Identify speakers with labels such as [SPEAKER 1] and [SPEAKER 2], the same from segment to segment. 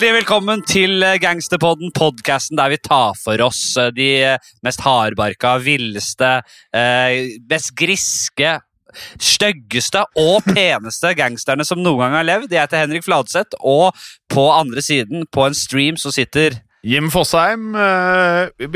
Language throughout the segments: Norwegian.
[SPEAKER 1] Hjertelig velkommen til Gangsterpodden, podkasten der vi tar for oss eh, de mest hardbarka, villeste, eh, mest griske, styggeste og peneste gangsterne som noen gang har levd. Jeg heter Henrik Fladseth, og på andre siden, på en stream, så sitter
[SPEAKER 2] Jim Fosheim, eh,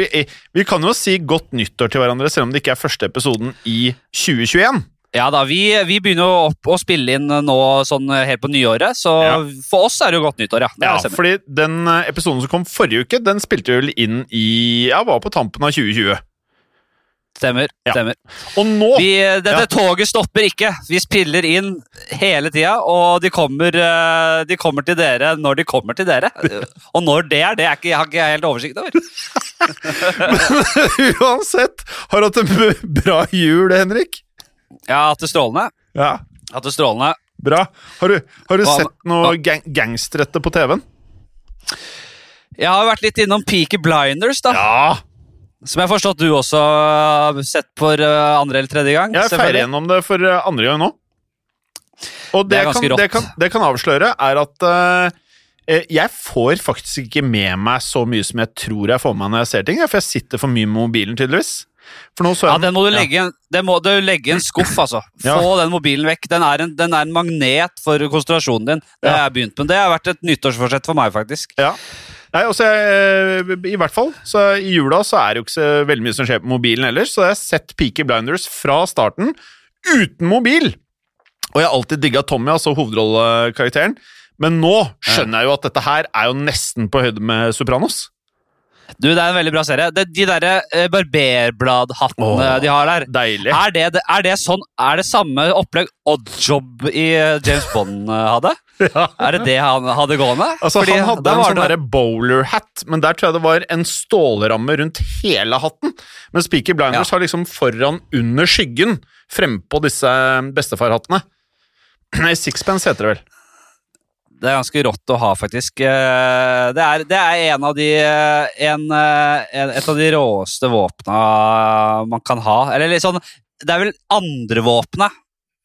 [SPEAKER 2] vi kan jo si godt nyttår til hverandre, selv om det ikke er første episoden i 2021.
[SPEAKER 1] Ja da, vi, vi begynner jo opp å spille inn nå sånn helt på nyåret, så
[SPEAKER 2] Ja.
[SPEAKER 1] for oss er det jo godt nyttår, ja. Det
[SPEAKER 2] Ja, fordi den eh, episoden som kom forrige uke, den spilte vel inn i Ja, var på tampen av 2020.
[SPEAKER 1] Stemmer.
[SPEAKER 2] Ja.
[SPEAKER 1] stemmer.
[SPEAKER 2] Og nå
[SPEAKER 1] Vi, dette
[SPEAKER 2] Ja.
[SPEAKER 1] toget stopper ikke. Vi spiller inn hele tida, og de kommer, eh, de kommer til dere når de kommer til dere. Og når det er, det er ikke, jeg har ikke helt oversikt over.
[SPEAKER 2] Uansett, har du hatt en bra jul, Henrik?
[SPEAKER 1] Jeg har hatt det strålende.
[SPEAKER 2] Ja,
[SPEAKER 1] Hatt det strålende.
[SPEAKER 2] bra. Har du, har du sett noe gang gangsterrette på TV-en?
[SPEAKER 1] Jeg har vært litt innom Peaky Blinders, da.
[SPEAKER 2] Ja!
[SPEAKER 1] Som jeg har forstått du også har sett for eh, andre eller tredje gang.
[SPEAKER 2] Jeg er
[SPEAKER 1] selvfølgelig.
[SPEAKER 2] gjennom det for eh, andre gang nå. Og
[SPEAKER 1] Det
[SPEAKER 2] det, kan, det, kan, det kan avsløre er at uh, jeg får faktisk ikke med meg så mye som jeg tror jeg får med meg når jeg ser ting, for jeg sitter for mye med mobilen, tydeligvis. For nå så
[SPEAKER 1] Ja, Den må du legge, ja. en- den må du legge i en skuff, altså.
[SPEAKER 2] Ja.
[SPEAKER 1] Få den mobilen vekk. Den er, en, den er en magnet for konsentrasjonen din. Det
[SPEAKER 2] Ja.
[SPEAKER 1] har jeg begynt med. Det har vært et nyttårsforsett for meg, faktisk.
[SPEAKER 2] Ja. Nei, også, jeg, I hvert fall. Så I jula så er det jo ikke så veldig mye som skjer på mobilen ellers, så jeg har sett Peaky Blinders fra starten uten mobil. Og jeg har alltid digga Tommy, altså hovedrollekarakteren. Men nå skjønner jeg jo at dette her er jo nesten på høyde med Sopranos.
[SPEAKER 1] Du, Det er en veldig bra serie. Det, de derre eh, barberbladhattene
[SPEAKER 2] Åh.
[SPEAKER 1] de har der.
[SPEAKER 2] Deilig.
[SPEAKER 1] Er det, er det sånn Er det samme opplegg Oddjob i eh, James Bond eh, hadde?
[SPEAKER 2] Ja.
[SPEAKER 1] Er det det han hadde gående?
[SPEAKER 2] Altså,
[SPEAKER 1] Fordi
[SPEAKER 2] han hadde
[SPEAKER 1] der
[SPEAKER 2] en
[SPEAKER 1] var
[SPEAKER 2] sånn
[SPEAKER 1] det-
[SPEAKER 2] derre bowler-hat, men der tror jeg det var en stålramme rundt hele hatten. Men Speaker Blinders har liksom foran under skyggen frempå disse bestefarhattene. Nei, Sixpence heter det vel.
[SPEAKER 1] Det er ganske rått å ha, faktisk. Eh, Det er, det er en av de eh, en, eh, en, Et av de råeste våpna man kan ha. Eller litt sånn Det er vel andrevåpenet,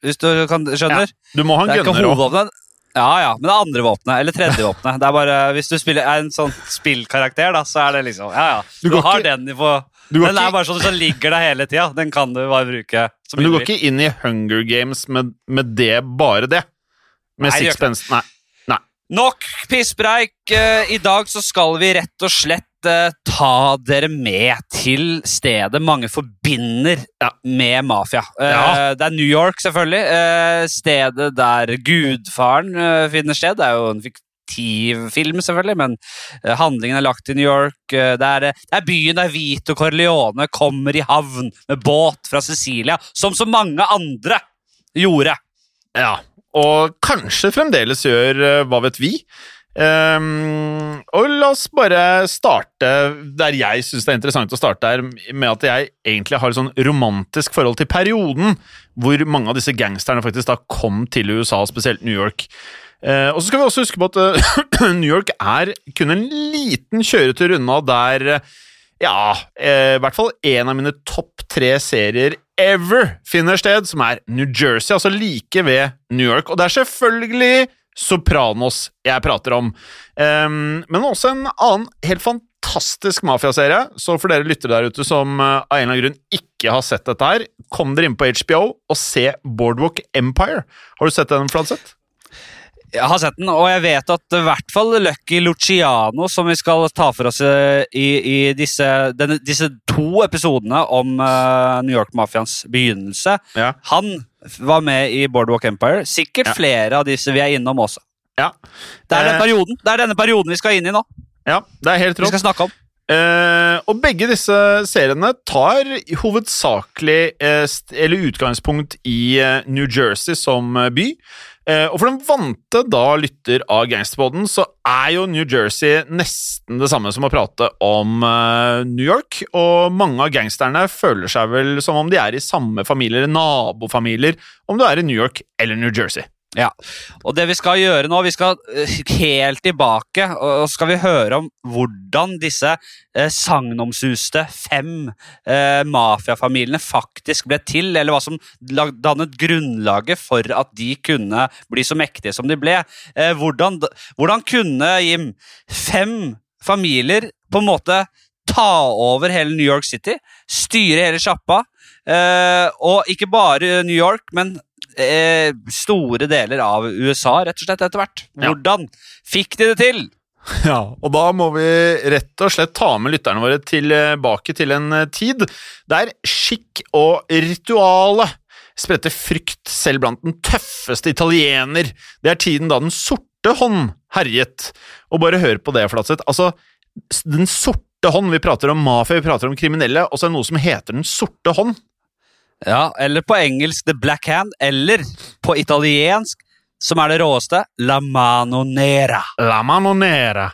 [SPEAKER 1] hvis du kan, skjønner?
[SPEAKER 2] Du må ha en
[SPEAKER 1] er
[SPEAKER 2] gunner òg.
[SPEAKER 1] Ja, ja, men det er andre våpenet, eller tredje våpenet. Det er bare, Hvis du spiller, er en sånn spillkarakter, da, så er det liksom Ja, ja.
[SPEAKER 2] Du
[SPEAKER 1] Du, har
[SPEAKER 2] ikke-
[SPEAKER 1] den i på Den er
[SPEAKER 2] ikke-
[SPEAKER 1] bare sånn som ligger der hele tida. Den kan du bare bruke.
[SPEAKER 2] Men du går ikke inn i Hunger Games med, med det, bare det. Med Sixpence. Nei.
[SPEAKER 1] Nok pisspreik. Eh, I dag så skal vi rett og slett eh, ta dere med til stedet mange forbinder
[SPEAKER 2] Ja.
[SPEAKER 1] med mafia. Eh,
[SPEAKER 2] Ja.
[SPEAKER 1] Det er New York, selvfølgelig. Eh, stedet der gudfaren eh, finner sted. Det er jo en fiktiv film, selvfølgelig, men eh, handlingen er lagt i New York. Eh, det, er, det er byen der Vito Corleone kommer i havn med båt fra Sicilia, som så mange andre gjorde.
[SPEAKER 2] Ja. Og kanskje fremdeles gjør eh, Hva vet vi? Um, og la oss bare starte der jeg syns det er interessant å starte, her, med at jeg egentlig har et sånn romantisk forhold til perioden hvor mange av disse gangsterne faktisk da kom til USA, spesielt New York. Uh, og så skal vi også huske på at uh, New York er kun en liten kjøretur unna der uh, ja, i hvert fall en av mine topp tre serier ever finner sted, som er New Jersey, altså like ved New York. Og det er selvfølgelig Sopranos jeg prater om, um, men også en annen helt fantastisk mafiaserie. Så for dere lyttere der ute som uh, av en eller annen grunn ikke har sett dette her, kom dere inn på HBO og se Boardwalk Empire. Har du sett den, Fladseth?
[SPEAKER 1] Jeg har sett den, og jeg vet at i hvert fall Lucky Luciano, som vi skal ta for oss eh, i, i disse, denne, disse to episodene om uh, New York-mafiaens begynnelse,
[SPEAKER 2] Ja.
[SPEAKER 1] han var med i Boardwalk Empire. Sikkert
[SPEAKER 2] Ja.
[SPEAKER 1] flere av disse vi er innom også.
[SPEAKER 2] Ja.
[SPEAKER 1] Det er, den
[SPEAKER 2] Eh,
[SPEAKER 1] perioden, det er denne perioden vi skal inn i nå.
[SPEAKER 2] ja, det er helt
[SPEAKER 1] Vi skal snakke om.
[SPEAKER 2] Eh, og begge disse seriene tar hovedsakelig eh, eller utgangspunkt i eh, New Jersey som by. Eh, og for den vante da lytter av Gangsterpodden, så er jo New Jersey nesten det samme som å prate om eh, New York. Og mange av gangsterne føler seg vel som om de er i samme familie eller nabofamilier, om du er i New York eller New Jersey.
[SPEAKER 1] Ja, og det vi skal gjøre nå, vi skal eh, helt tilbake, og skal vi høre om hvordan disse eh, sagnomsuste fem eh, mafiafamiliene faktisk ble til, eller hva som dannet grunnlaget for at de kunne bli så mektige som de ble. Eh, hvordan, hvordan kunne, Jim, fem familier på en måte ta over hele New York City, styre hele sjappa, eh, og ikke bare New York, men eh, store deler av USA, rett og slett, etter hvert.
[SPEAKER 2] Ja.
[SPEAKER 1] Hvordan fikk de det til?
[SPEAKER 2] Ja, og da må vi rett og slett ta med lytterne våre tilbake til en eh, tid der skikk og rituale spredte frykt selv blant den tøffeste italiener. Det er tiden da den sorte hånd herjet. Og bare hør på det, Flatseth. Altså, den sorte hånd, vi prater om mafia, vi prater om kriminelle, og så er det noe som heter den sorte hånd.
[SPEAKER 1] Ja, Eller på engelsk The Black Hand, eller på italiensk, som er det råeste, La Mano Nera.
[SPEAKER 2] La mano nera.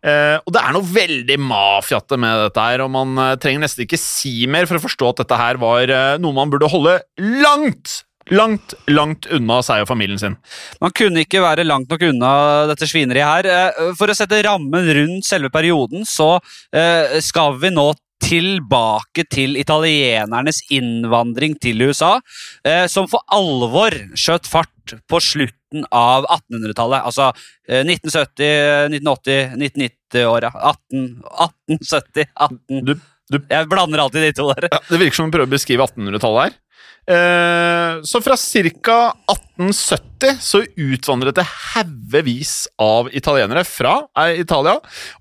[SPEAKER 2] Eh, og det er noe veldig mafiate med dette her, og man eh, trenger nesten ikke si mer for å forstå at dette her var eh, noe man burde holde langt, langt, langt unna seg og familien sin.
[SPEAKER 1] Man kunne ikke være langt nok unna dette svineriet her. Eh, For å sette rammen rundt selve perioden, så eh, skal vi nå tilbake til italienernes innvandring til USA, eh, som for alvor skjøt fart på slutten av 1800-tallet. Altså eh, 1970, 1980, 1990-åra. 18, 1870, 18
[SPEAKER 2] Du, du,
[SPEAKER 1] Jeg blander alltid de to der.
[SPEAKER 2] ja, det virker som du prøver å beskrive 1800-tallet her. Eh, så fra ca. 1870 så utvandret det haugevis av italienere fra eh, Italia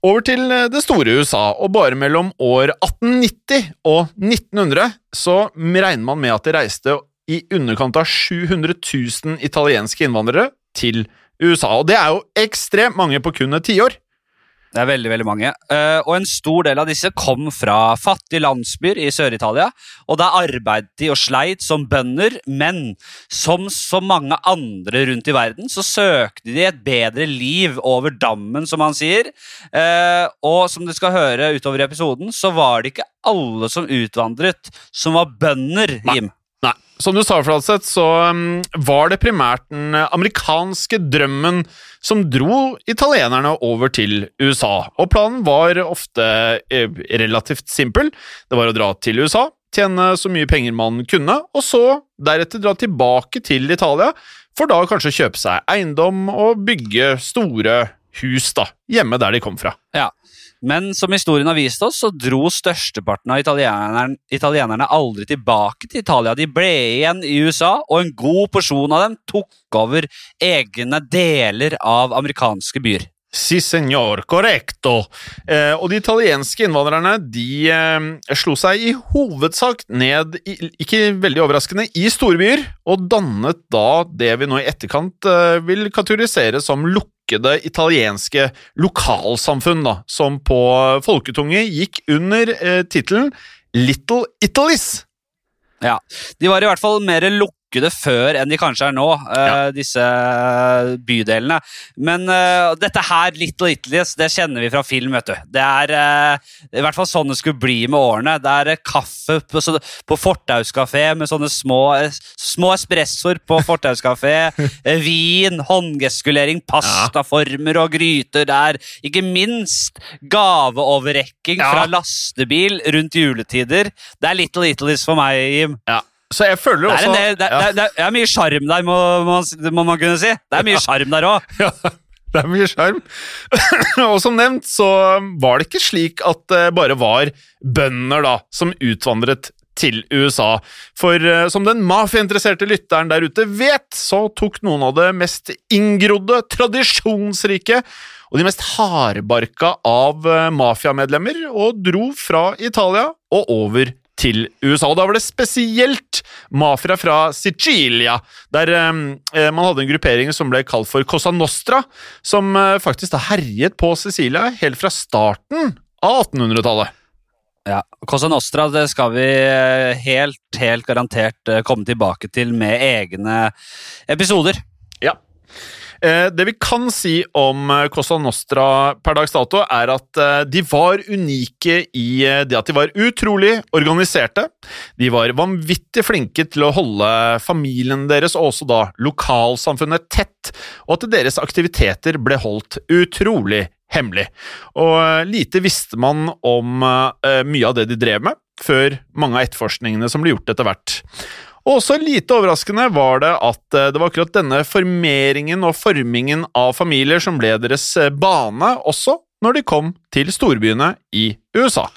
[SPEAKER 2] over til eh, det store USA, og bare mellom år 1890 og 1900 så regner man med at det reiste i underkant av 700 000 italienske innvandrere til USA, og det er jo ekstremt mange på kun et tiår.
[SPEAKER 1] Det er veldig veldig mange. Eh, og en stor del av disse kom fra fattige landsbyer i Sør-Italia. Og der arbeidet de og sleit som bønder, men som så mange andre rundt i verden, så søkte de et bedre liv over dammen, som han sier. Eh, og som du skal høre utover i episoden, så var det ikke alle som utvandret, som var bønder. Jim.
[SPEAKER 2] Som du sa, Fladseth, så um, var det primært den uh, amerikanske drømmen som dro italienerne over til USA. Og planen var ofte eh, relativt simpel. Det var å dra til USA, tjene så mye penger man kunne, og så deretter dra tilbake til Italia, for da kanskje kjøpe seg eiendom og bygge store hus da, hjemme der de kom fra.
[SPEAKER 1] Ja. Men som historien har vist oss, så dro størsteparten av italienerne, italienerne aldri tilbake til Italia. De ble igjen i USA, og en god porsjon av dem tok over egne deler av amerikanske byer.
[SPEAKER 2] Si senor, correcto. Eh, og de italienske innvandrerne de eh, slo seg i hovedsak ned, i, ikke veldig overraskende, i storbyer, og dannet da det vi nå i etterkant eh, vil kategorisere som lukkede italienske lokalsamfunn, da, som på folketunge gikk under eh, tittelen Little Italis.
[SPEAKER 1] Ja, De var i hvert fall mer lukkede før enn de kanskje er nå, ja. disse bydelene. Men uh, dette her, Little Italies, det kjenner vi fra film. vet du. Det er uh, i hvert fall sånn det skulle bli med årene. Det er uh, kaffe på, så, på fortauskafé med sånne små, eh, små espressoer på fortauskafé. eh, vin, håndgeskulering, pastaformer og gryter der. Ikke minst gaveoverrekking
[SPEAKER 2] Ja.
[SPEAKER 1] fra lastebil rundt juletider. Det er Little Italies for meg, Jim.
[SPEAKER 2] Ja. Så jeg føler
[SPEAKER 1] Det er,
[SPEAKER 2] også
[SPEAKER 1] del, det,
[SPEAKER 2] ja.
[SPEAKER 1] det, er, det er mye sjarm der, må, må, man- må man kunne si. Det er mye sjarm der òg.
[SPEAKER 2] Ja, det er mye sjarm. og som nevnt så var det ikke slik at det bare var bønder da, som utvandret til USA. For eh, som den mafiainteresserte lytteren der ute vet, så tok noen av det mest inngrodde, tradisjonsrike og de mest hardbarka av eh, mafiamedlemmer og dro fra Italia og over til USA. Og da var det spesielt mafia fra Sicilia, der eh, man hadde en gruppering som ble kalt for Cosa Nostra, som eh, faktisk da herjet på Sicilia helt fra starten av 1800-tallet.
[SPEAKER 1] Ja, Cosa Nostra det skal vi eh, helt, helt garantert eh, komme tilbake til med egne episoder.
[SPEAKER 2] Ja. Eh, det vi kan si om eh, Cosa Nostra per dags dato, er at eh, de var unike i det at de var utrolig organiserte. De var vanvittig flinke til å holde familien deres, og også da lokalsamfunnet, tett, og at deres aktiviteter ble holdt utrolig hemmelig. Og lite visste man om mye av det de drev med, før mange av etterforskningene som ble gjort etter hvert. Og også lite overraskende var det at eh, det var akkurat denne formeringen og formingen av familier som ble deres eh, bane også når de kom til storbyene i USA.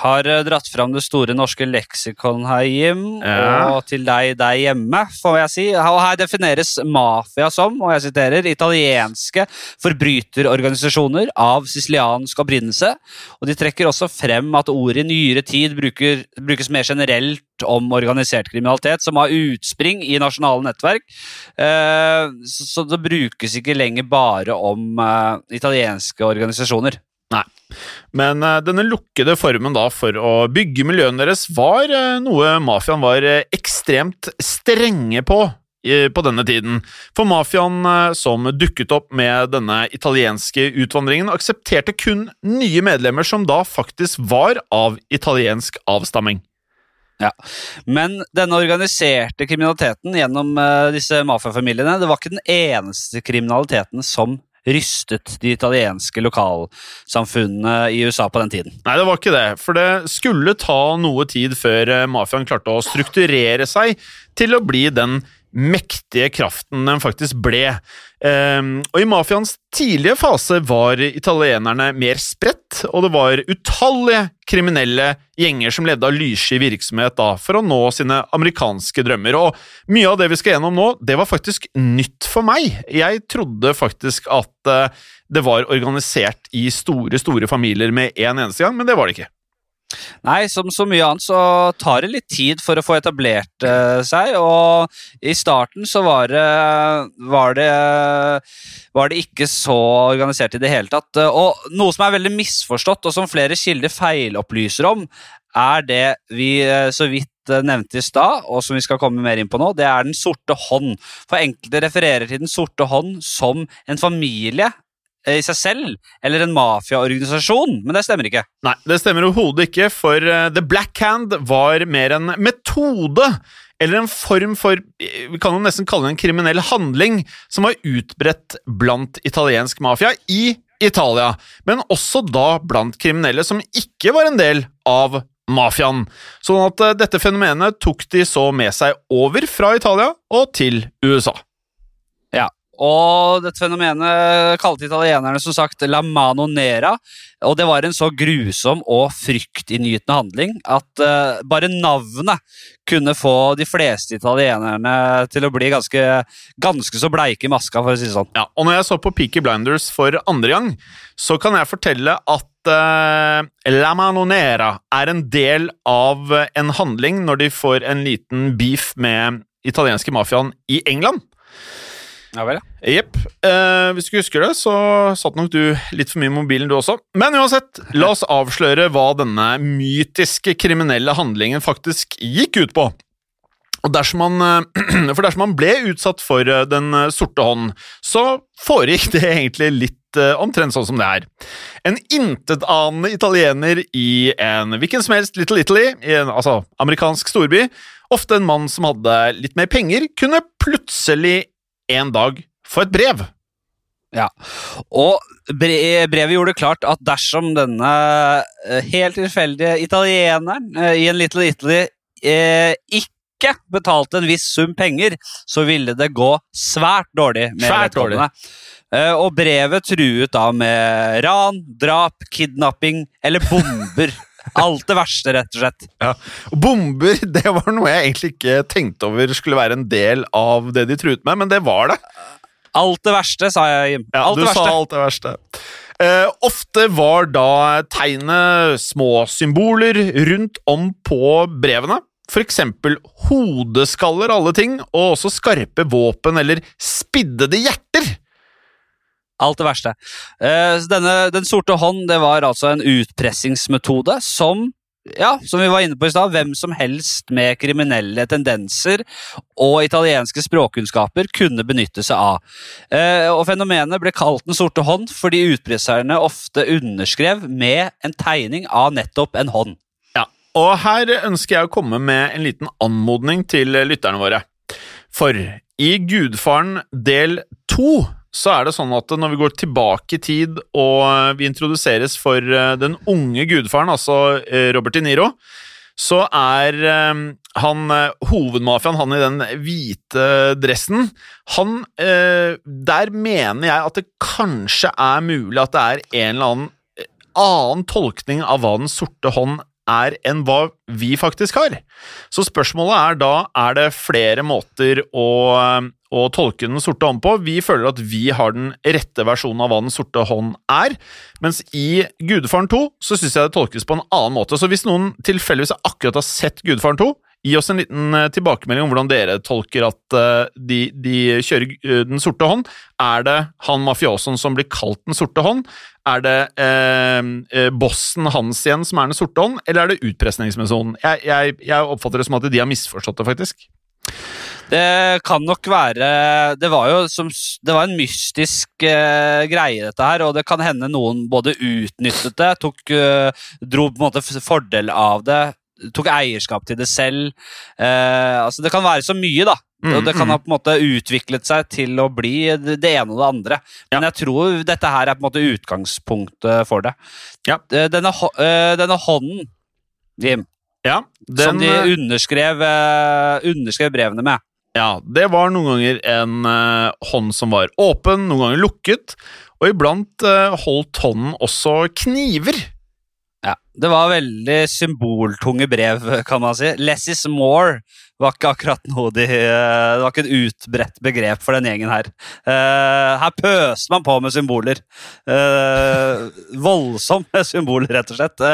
[SPEAKER 1] Har eh, dratt fram det store norske leksikon her, Jim,
[SPEAKER 2] Ja.
[SPEAKER 1] og til deg der hjemme, får jeg si. Og her defineres mafia som, og jeg siterer, italienske forbryterorganisasjoner av siciliansk opprinnelse. Og de trekker også frem at ordet i nyere tid bruker, brukes mer generelt om organisert kriminalitet, som har utspring i nasjonale nettverk. Eh, så, det brukes ikke lenger bare om eh, italienske organisasjoner.
[SPEAKER 2] Men eh, denne lukkede formen da for å bygge miljøene deres var eh, noe mafiaen var eh, ekstremt strenge på på denne tiden. For mafiaen som dukket opp med denne italienske utvandringen, aksepterte kun nye medlemmer som da faktisk var av italiensk avstamming. Ja.
[SPEAKER 1] Men denne organiserte kriminaliteten gjennom disse mafiafamiliene, det var ikke den eneste kriminaliteten som rystet de italienske lokalsamfunnene i USA på den tiden.
[SPEAKER 2] Nei, det var ikke det, for det skulle ta noe tid før eh, mafiaen klarte å strukturere seg til å bli den mektige kraften den faktisk ble. Ehm, og I mafiaens tidlige fase var italienerne mer spredt, og det var utallige kriminelle gjenger som ledde av lyssky virksomhet da, for å nå sine amerikanske drømmer. Og mye av det vi skal gjennom nå, det var faktisk nytt for meg. Jeg trodde faktisk at eh, det var organisert i store, store familier med en eneste gang, men det var det ikke.
[SPEAKER 1] Nei, som så mye annet så tar det litt tid for å få etablert uh, seg, og i starten så var det, var det var det ikke så organisert i det hele tatt. Og noe som er veldig misforstått, og som flere kilder feilopplyser om, er det vi eh, så vidt eh, nevnte i stad, og som vi skal komme mer inn på nå, det er Den sorte hånd. For enkelte refererer til Den sorte hånd som en familie i seg selv, eller en mafiaorganisasjon, men det stemmer ikke.
[SPEAKER 2] Nei, det stemmer overhodet ikke, for eh, The Black Hand var mer en metode, eller en form for eh, Vi kan jo nesten kalle det en kriminell handling, som var utbredt blant italiensk mafia i Italia, men også da blant kriminelle som ikke var en del av mafiaen. Sånn at eh, dette fenomenet tok de så med seg over fra Italia og til USA.
[SPEAKER 1] Og dette fenomenet kalte italienerne som sagt la mano nera, og det var en så grusom og fryktinngytende handling at uh, bare navnet kunne få de fleste italienerne til å bli ganske, ganske så bleike i maska, for å si det sånn.
[SPEAKER 2] Ja, og når jeg så på Peaky Blinders for andre gang, så kan jeg fortelle at eh, La Manonera er en del av en handling når de får en liten beef med italienske mafiaen i England.
[SPEAKER 1] Ja vel,
[SPEAKER 2] Jepp. Eh, hvis du ikke husker det, så satt nok du litt for mye i mobilen, du også. Men uansett, la oss avsløre hva denne mytiske kriminelle handlingen faktisk gikk ut på. Dersom man, eh, for dersom man ble utsatt for eh, Den eh, sorte hånd, så foregikk det egentlig litt omtrent sånn som det er. En intetanende italiener i en hvilken som helst Little Italy, i en altså, amerikansk storby, ofte en mann som hadde litt mer penger, kunne plutselig en dag få et brev.
[SPEAKER 1] Ja, og brevet gjorde det klart at dersom denne eh, helt tilfeldige italieneren eh, i en Little Italy eh, ikke betalte en viss sum penger, så ville det gå svært dårlig med
[SPEAKER 2] Svært
[SPEAKER 1] vedkommende. Og brevet truet da med ran, drap, kidnapping eller bomber. Alt det verste, rett og slett.
[SPEAKER 2] Ja. Bomber det var noe jeg egentlig ikke tenkte over skulle være en del av det de truet med, men det var det.
[SPEAKER 1] Alt det verste, sa jeg, Jim.
[SPEAKER 2] Ja, du
[SPEAKER 1] det
[SPEAKER 2] sa alt det verste. Eh, ofte var da tegnet små symboler rundt om på brevene. Eksempel hodeskaller, alle ting, og også skarpe våpen eller spiddede hjerter.
[SPEAKER 1] Alt det verste. Eh, denne, den sorte hånd det var altså en utpressingsmetode som ja, som vi var inne på i stad, hvem som helst med kriminelle tendenser og italienske språkkunnskaper kunne benytte seg av. Eh, og Fenomenet ble kalt Den sorte hånd fordi utpresserne ofte underskrev med en tegning av nettopp en hånd.
[SPEAKER 2] Ja, og her ønsker jeg å komme med en liten anmodning til lytterne våre. For i Gudfaren del to så er det sånn at når vi går tilbake i tid og vi introduseres for eh, den unge gudfaren, altså eh, Robert De Niro, så er eh, han hovedmafiaen, han i den hvite dressen Han Der mener jeg at det kanskje er mulig at det er en eller annen annen tolkning av hva Den sorte hånd er enn hva vi faktisk har. Så spørsmålet er da er det flere måter å, å tolke Den sorte hånd på. Vi føler at vi har den rette versjonen av hva Den sorte hånd er, mens i Gudfaren 2 så syns jeg det tolkes på en annen måte. Så hvis noen tilfeldigvis akkurat har sett Gudfaren 2, Gi oss en liten eh, tilbakemelding om hvordan dere tolker at uh, de, de, kjører uh, Den sorte hånd. Er det han mafiosoen som blir kalt Den sorte hånd? Er det eh, bossen hans igjen som er Den sorte hånd, eller er det utpressningsmetoden? Jeg, jeg, jeg, oppfatter det som at de har misforstått det, faktisk.
[SPEAKER 1] Det kan nok være Det var jo som, det var en mystisk uh, greie, dette her. Og det kan hende noen både utnyttet det, tok, uh, dro på en måte fordel av det, tok eierskap til det selv. Uh, altså Det kan være så mye, da. Mm, og det kan ha
[SPEAKER 2] mm.
[SPEAKER 1] på en måte utviklet seg til å bli det ene og det andre. Men jeg tror dette her er på en måte utgangspunktet for det.
[SPEAKER 2] Ja.
[SPEAKER 1] Denne, denne hånden, Jim,
[SPEAKER 2] ja, den,
[SPEAKER 1] som de underskrev, underskrev, brevene med.
[SPEAKER 2] Ja, det var noen ganger en eh, hånd som var åpen, noen ganger lukket, og iblant holdt hånden også kniver.
[SPEAKER 1] Ja, Det var veldig symboltunge brev, kan man si. Less is more var ikke akkurat noe de Det var ikke et utbredt begrep for den gjengen her. Uh, her pøste man på med symboler. Uh, voldsomme symboler, rett og slett.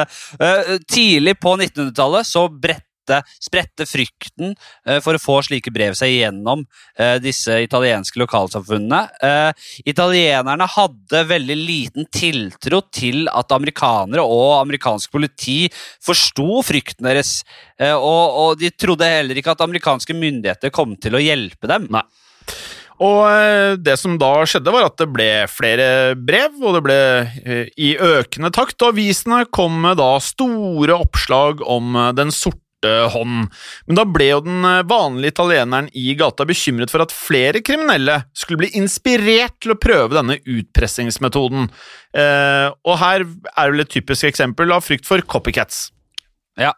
[SPEAKER 1] Uh, tidlig på 1900-tallet så bredt spredte, spredte frykten uh, for å få slike brev seg gjennom uh, disse italienske lokalsamfunnene. Uh, italienerne hadde veldig liten tiltro til at amerikanere og amerikansk politi forsto frykten deres, og, de trodde heller ikke at amerikanske myndigheter kom til å hjelpe dem.
[SPEAKER 2] Nei. Og det som da skjedde, var at det ble flere brev, og det ble i økende takt. Og avisene kom med da store oppslag om den sorte hånd. Men da ble jo den eh, vanlige italieneren i gata bekymret for at flere kriminelle skulle bli inspirert til å prøve denne utpressingsmetoden. Eh, og her er vel et typisk eksempel av frykt for copycats.
[SPEAKER 1] Ja,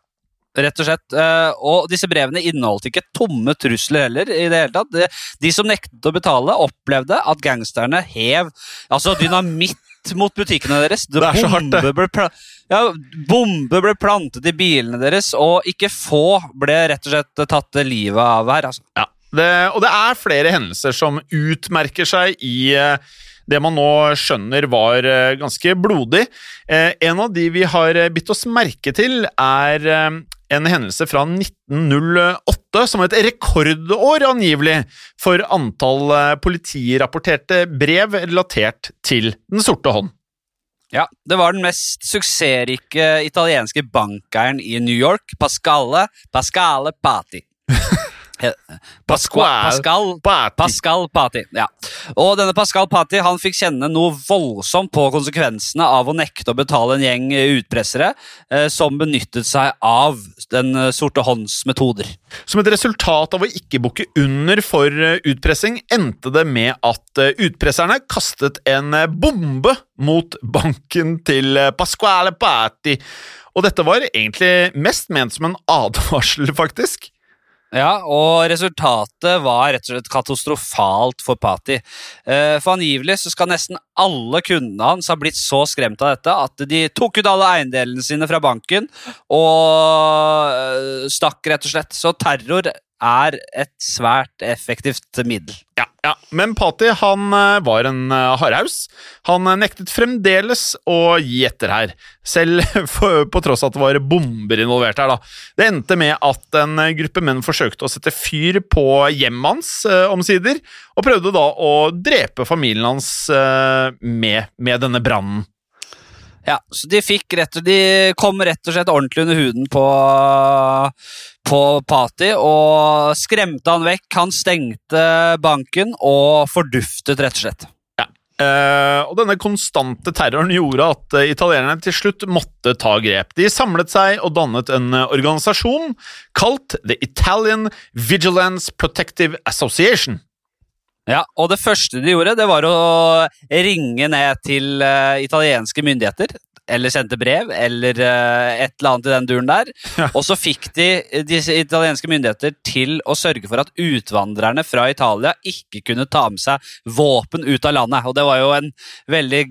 [SPEAKER 1] rett og slett. Eh, og disse brevene inneholdt ikke tomme trusler heller. i det hele tatt. De som nektet å betale, opplevde at gangsterne hev altså dynamitt mot butikkene deres.
[SPEAKER 2] Det er så hardt, det.
[SPEAKER 1] Ja, bomber ble plantet i bilene deres, og ikke få ble rett og slett tatt livet av her. Altså.
[SPEAKER 2] Ja, det, og det er flere hendelser som utmerker seg i uh, det man nå skjønner var eh, ganske blodig. Eh, en av de vi har bitt oss merke til, er en hendelse fra 1908 som et rekordår angivelig for antall eh, politirapporterte brev relatert til Den sorte hånd.
[SPEAKER 1] Ja, Det var den mest suksessrike italienske bankeieren i New York, Pascale Pascale Pati.
[SPEAKER 2] Pasquale
[SPEAKER 1] Pascal Pati. Pascal Pati. Ja. Og denne Pascal Pati han fikk kjenne noe voldsomt på konsekvensene av å nekte å betale en gjeng utpressere eh, som benyttet seg av Den sorte hånds metoder.
[SPEAKER 2] Som et resultat av å ikke bukke under for eh, utpressing, endte det med at eh, utpresserne kastet en eh, bombe mot banken til Pasquale Pati. Og dette var egentlig mest ment som en advarsel, faktisk.
[SPEAKER 1] Ja, og resultatet var rett og slett katastrofalt for Pati. Eh, for angivelig så skal nesten alle kundene hans ha blitt så skremt av dette at de tok ut alle eiendelene sine fra banken og eh, stakk, rett og slett. Så terror er et svært effektivt middel.
[SPEAKER 2] Ja, ja. Men Pati han eh, var en uh, hardhaus. Han uh, nektet fremdeles å gi etter her, selv for, på tross at det var bomber involvert her. da. Det endte med at en gruppe menn forsøkte å sette fyr på hjemmet hans eh, omsider, og prøvde da å drepe familien hans med, med denne brannen.
[SPEAKER 1] Ja, så de, rett, de kom rett og slett ordentlig under huden på, på Pati og skremte han vekk. Han stengte banken og forduftet, rett og slett.
[SPEAKER 2] Eh, og denne konstante terroren gjorde at eh, italienerne til slutt måtte ta grep. De samlet seg og dannet en eh, organisasjon kalt The Italian Vigilance Protective Association.
[SPEAKER 1] Ja, og det første de gjorde, det var å ringe ned til uh, italienske myndigheter. Eller sendte brev, eller uh, et eller annet i den duren der. Og så fikk de disse italienske myndigheter til å sørge for at utvandrerne fra Italia ikke kunne ta med seg våpen ut av landet. Og det var jo en veldig,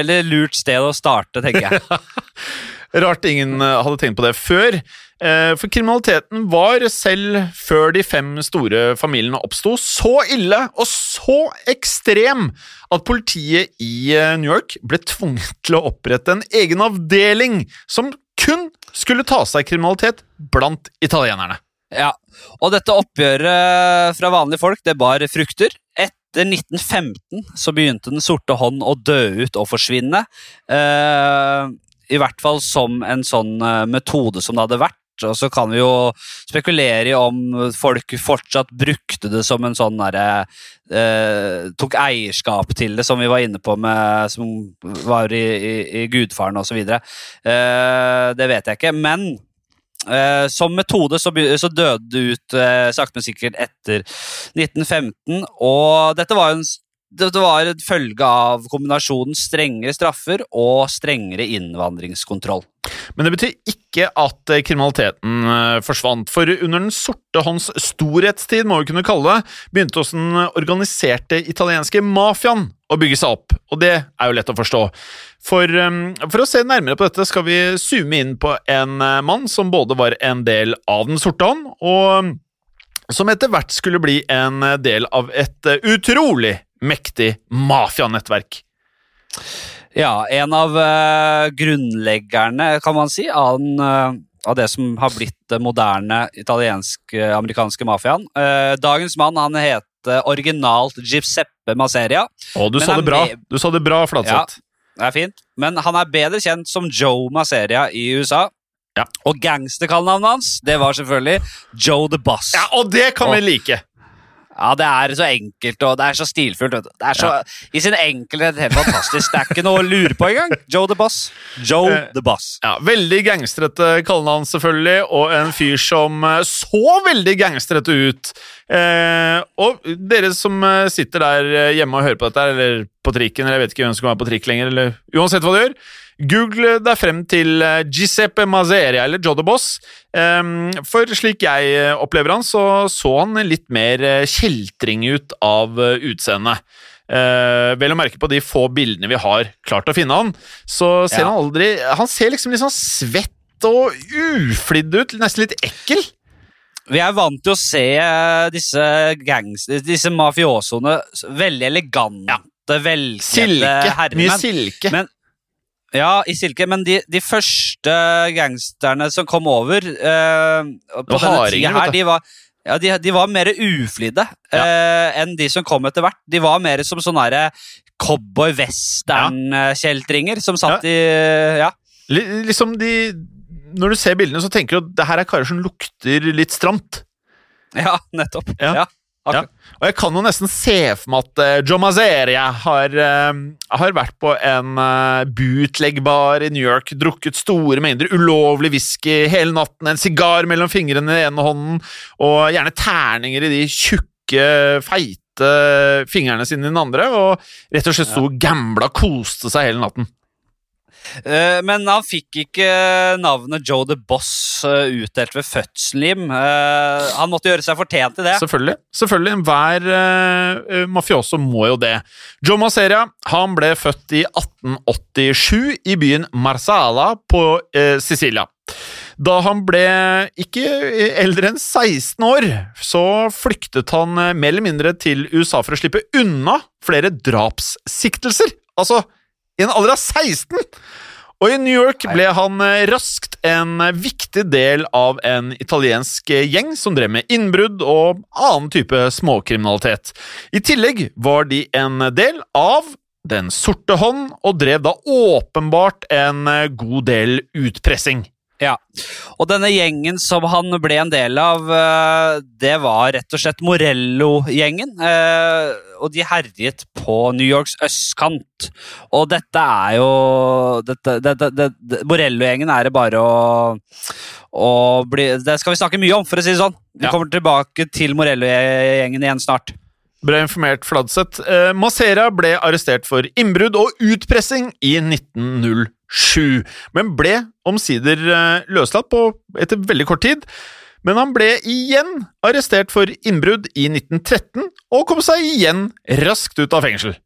[SPEAKER 1] veldig lurt sted å starte, tenker jeg.
[SPEAKER 2] Rart ingen eh, hadde tenkt på det før. eh, For kriminaliteten var, selv før de fem store familiene oppsto, så ille og så ekstrem at politiet i eh, New York ble tvunget til å opprette en egen avdeling som kun skulle ta seg kriminalitet blant italienerne.
[SPEAKER 1] Ja, og dette oppgjøret fra vanlige folk, det bar frukter. Etter 1915 så begynte Den sorte hånd å dø ut og forsvinne. Eh, I hvert fall som en sånn eh, metode som det hadde vært. Og så kan vi jo spekulere i om folk fortsatt brukte det som en sånn derre eh, Tok eierskap til det, som vi var inne på med Som var i, i, i Gudfaren osv. Eh, det vet jeg ikke. Men Eh, som metode så, så døde det ut eh, sakte, men sikkert etter 1915. Og dette var, jo en, dette var en følge av kombinasjonen strengere straffer og strengere innvandringskontroll.
[SPEAKER 2] Men det betyr ikke at eh, kriminaliteten eh, forsvant, for under Den sorte hånds storhetstid, må vi kunne kalle det, begynte også den organiserte italienske mafiaen å bygge seg opp, og det er jo lett å forstå. For, eh, for å se nærmere på dette skal vi zoome inn på en eh, mann som både var en del av Den sorte hånd, og eh, som etter hvert skulle bli en del av et utrolig mektig mafianettverk.
[SPEAKER 1] Ja, en av uh, grunnleggerne, kan man si, av, den, uh, av det som har blitt den moderne italiensk-amerikanske mafiaen. Uh, dagens mann han heter originalt Giuseppe Maseria.
[SPEAKER 2] Å, du sa det bra, du sa det bra, Flatseth.
[SPEAKER 1] Det er fint. Men han er bedre kjent som Joe Maseria i USA.
[SPEAKER 2] Ja.
[SPEAKER 1] Og gangsterkallenavnet hans det var selvfølgelig Joe the Boss.
[SPEAKER 2] Ja, og det kan
[SPEAKER 1] og,
[SPEAKER 2] vi like!
[SPEAKER 1] Ja, Det er så enkelt og det er så stilfullt. Det er så, I sin enkelhet helt fantastisk. Det er ikke noe å lure på engang. Joe the Boss. Joe
[SPEAKER 2] Eh,
[SPEAKER 1] the Boss.
[SPEAKER 2] Ja, Veldig gangstrete kallenavn, selvfølgelig, og en fyr som eh, så veldig gangstrete ut. Eh, og dere som eh, sitter der eh, hjemme og hører på dette, eller på trikken, eller jeg vet ikke hvem som er på trikk lenger, eller uansett hva du gjør, google deg frem til eh, Giuseppe Mazeria eller Joe the Boss. Eh, for slik jeg eh, opplever han, så så han litt mer eh, kjeltring ut av utseendet. Vel å merke på de få bildene vi har klart å finne han, så ser
[SPEAKER 1] Ja.
[SPEAKER 2] han aldri Han ser liksom litt sånn svett og uflidd ut, nesten litt ekkel.
[SPEAKER 1] Vi er vant til å se disse gangs, disse mafiosoene veldig elegante, velkledde
[SPEAKER 2] Silke. Mye silke.
[SPEAKER 1] Men- Ja, i silke, men de, de første gangsterne som kom over eh, på denne tida her, de var, ja, de, de var mer uflidde eh, enn de som kom etter hvert. De var mer som sånne cowboy-western-kjeltringer som satt i Ja.
[SPEAKER 2] Li- liksom de Når du ser bildene, så tenker du at det her er karer som lukter litt stramt.
[SPEAKER 1] Ja, nettopp.
[SPEAKER 2] Ja.
[SPEAKER 1] Ja. Akkurat.
[SPEAKER 2] Og jeg kan jo nesten se for meg at uh, Joe Mazeria har, uh, har vært på en uh, bootlegbar i New York, drukket store mengder ulovlig whisky hele natten, en sigar mellom fingrene i den ene hånden, og gjerne terninger i de tjukke, feite fingrene sine i den andre, og rett og slett sto og gambla koste seg hele natten.
[SPEAKER 1] Eh, Men han fikk ikke navnet Joe the Boss eh, utdelt ved fødselen. Eh, Han måtte gjøre seg fortjent til det.
[SPEAKER 2] Selvfølgelig. selvfølgelig. Enhver uh, mafioso må jo det. Joe Maseria han ble født i 1887 i byen Marsala på Sicilia. Da han ble ikke eldre enn 16 år, så flyktet han mer eller mindre til USA for å slippe unna flere drapssiktelser. Altså, i en alder av 16! Og i New York ble han eh, raskt en eh, viktig del av en italiensk eh, gjeng som drev med innbrudd og annen type småkriminalitet. I tillegg var de en del av Den sorte hånd, og drev da åpenbart en god del utpressing.
[SPEAKER 1] Ja, og denne gjengen som han ble en del av, eh, det var rett og slett Morello-gjengen. eh, Og de herjet på New Yorks østkant. Og dette er jo dette, dette, dette, Morello-gjengen er det bare å, å bli Det skal vi snakke mye om, for å si det sånn. Vi kommer tilbake til Morello-gjengen igjen snart.
[SPEAKER 2] Ble informert Fladseth. Eh, Masera ble arrestert for innbrudd og utpressing i 1907, men ble omsider eh, løslatt på etter veldig kort tid. Men han ble igjen arrestert for innbrudd i 1913, og kom seg igjen raskt ut av fengsel.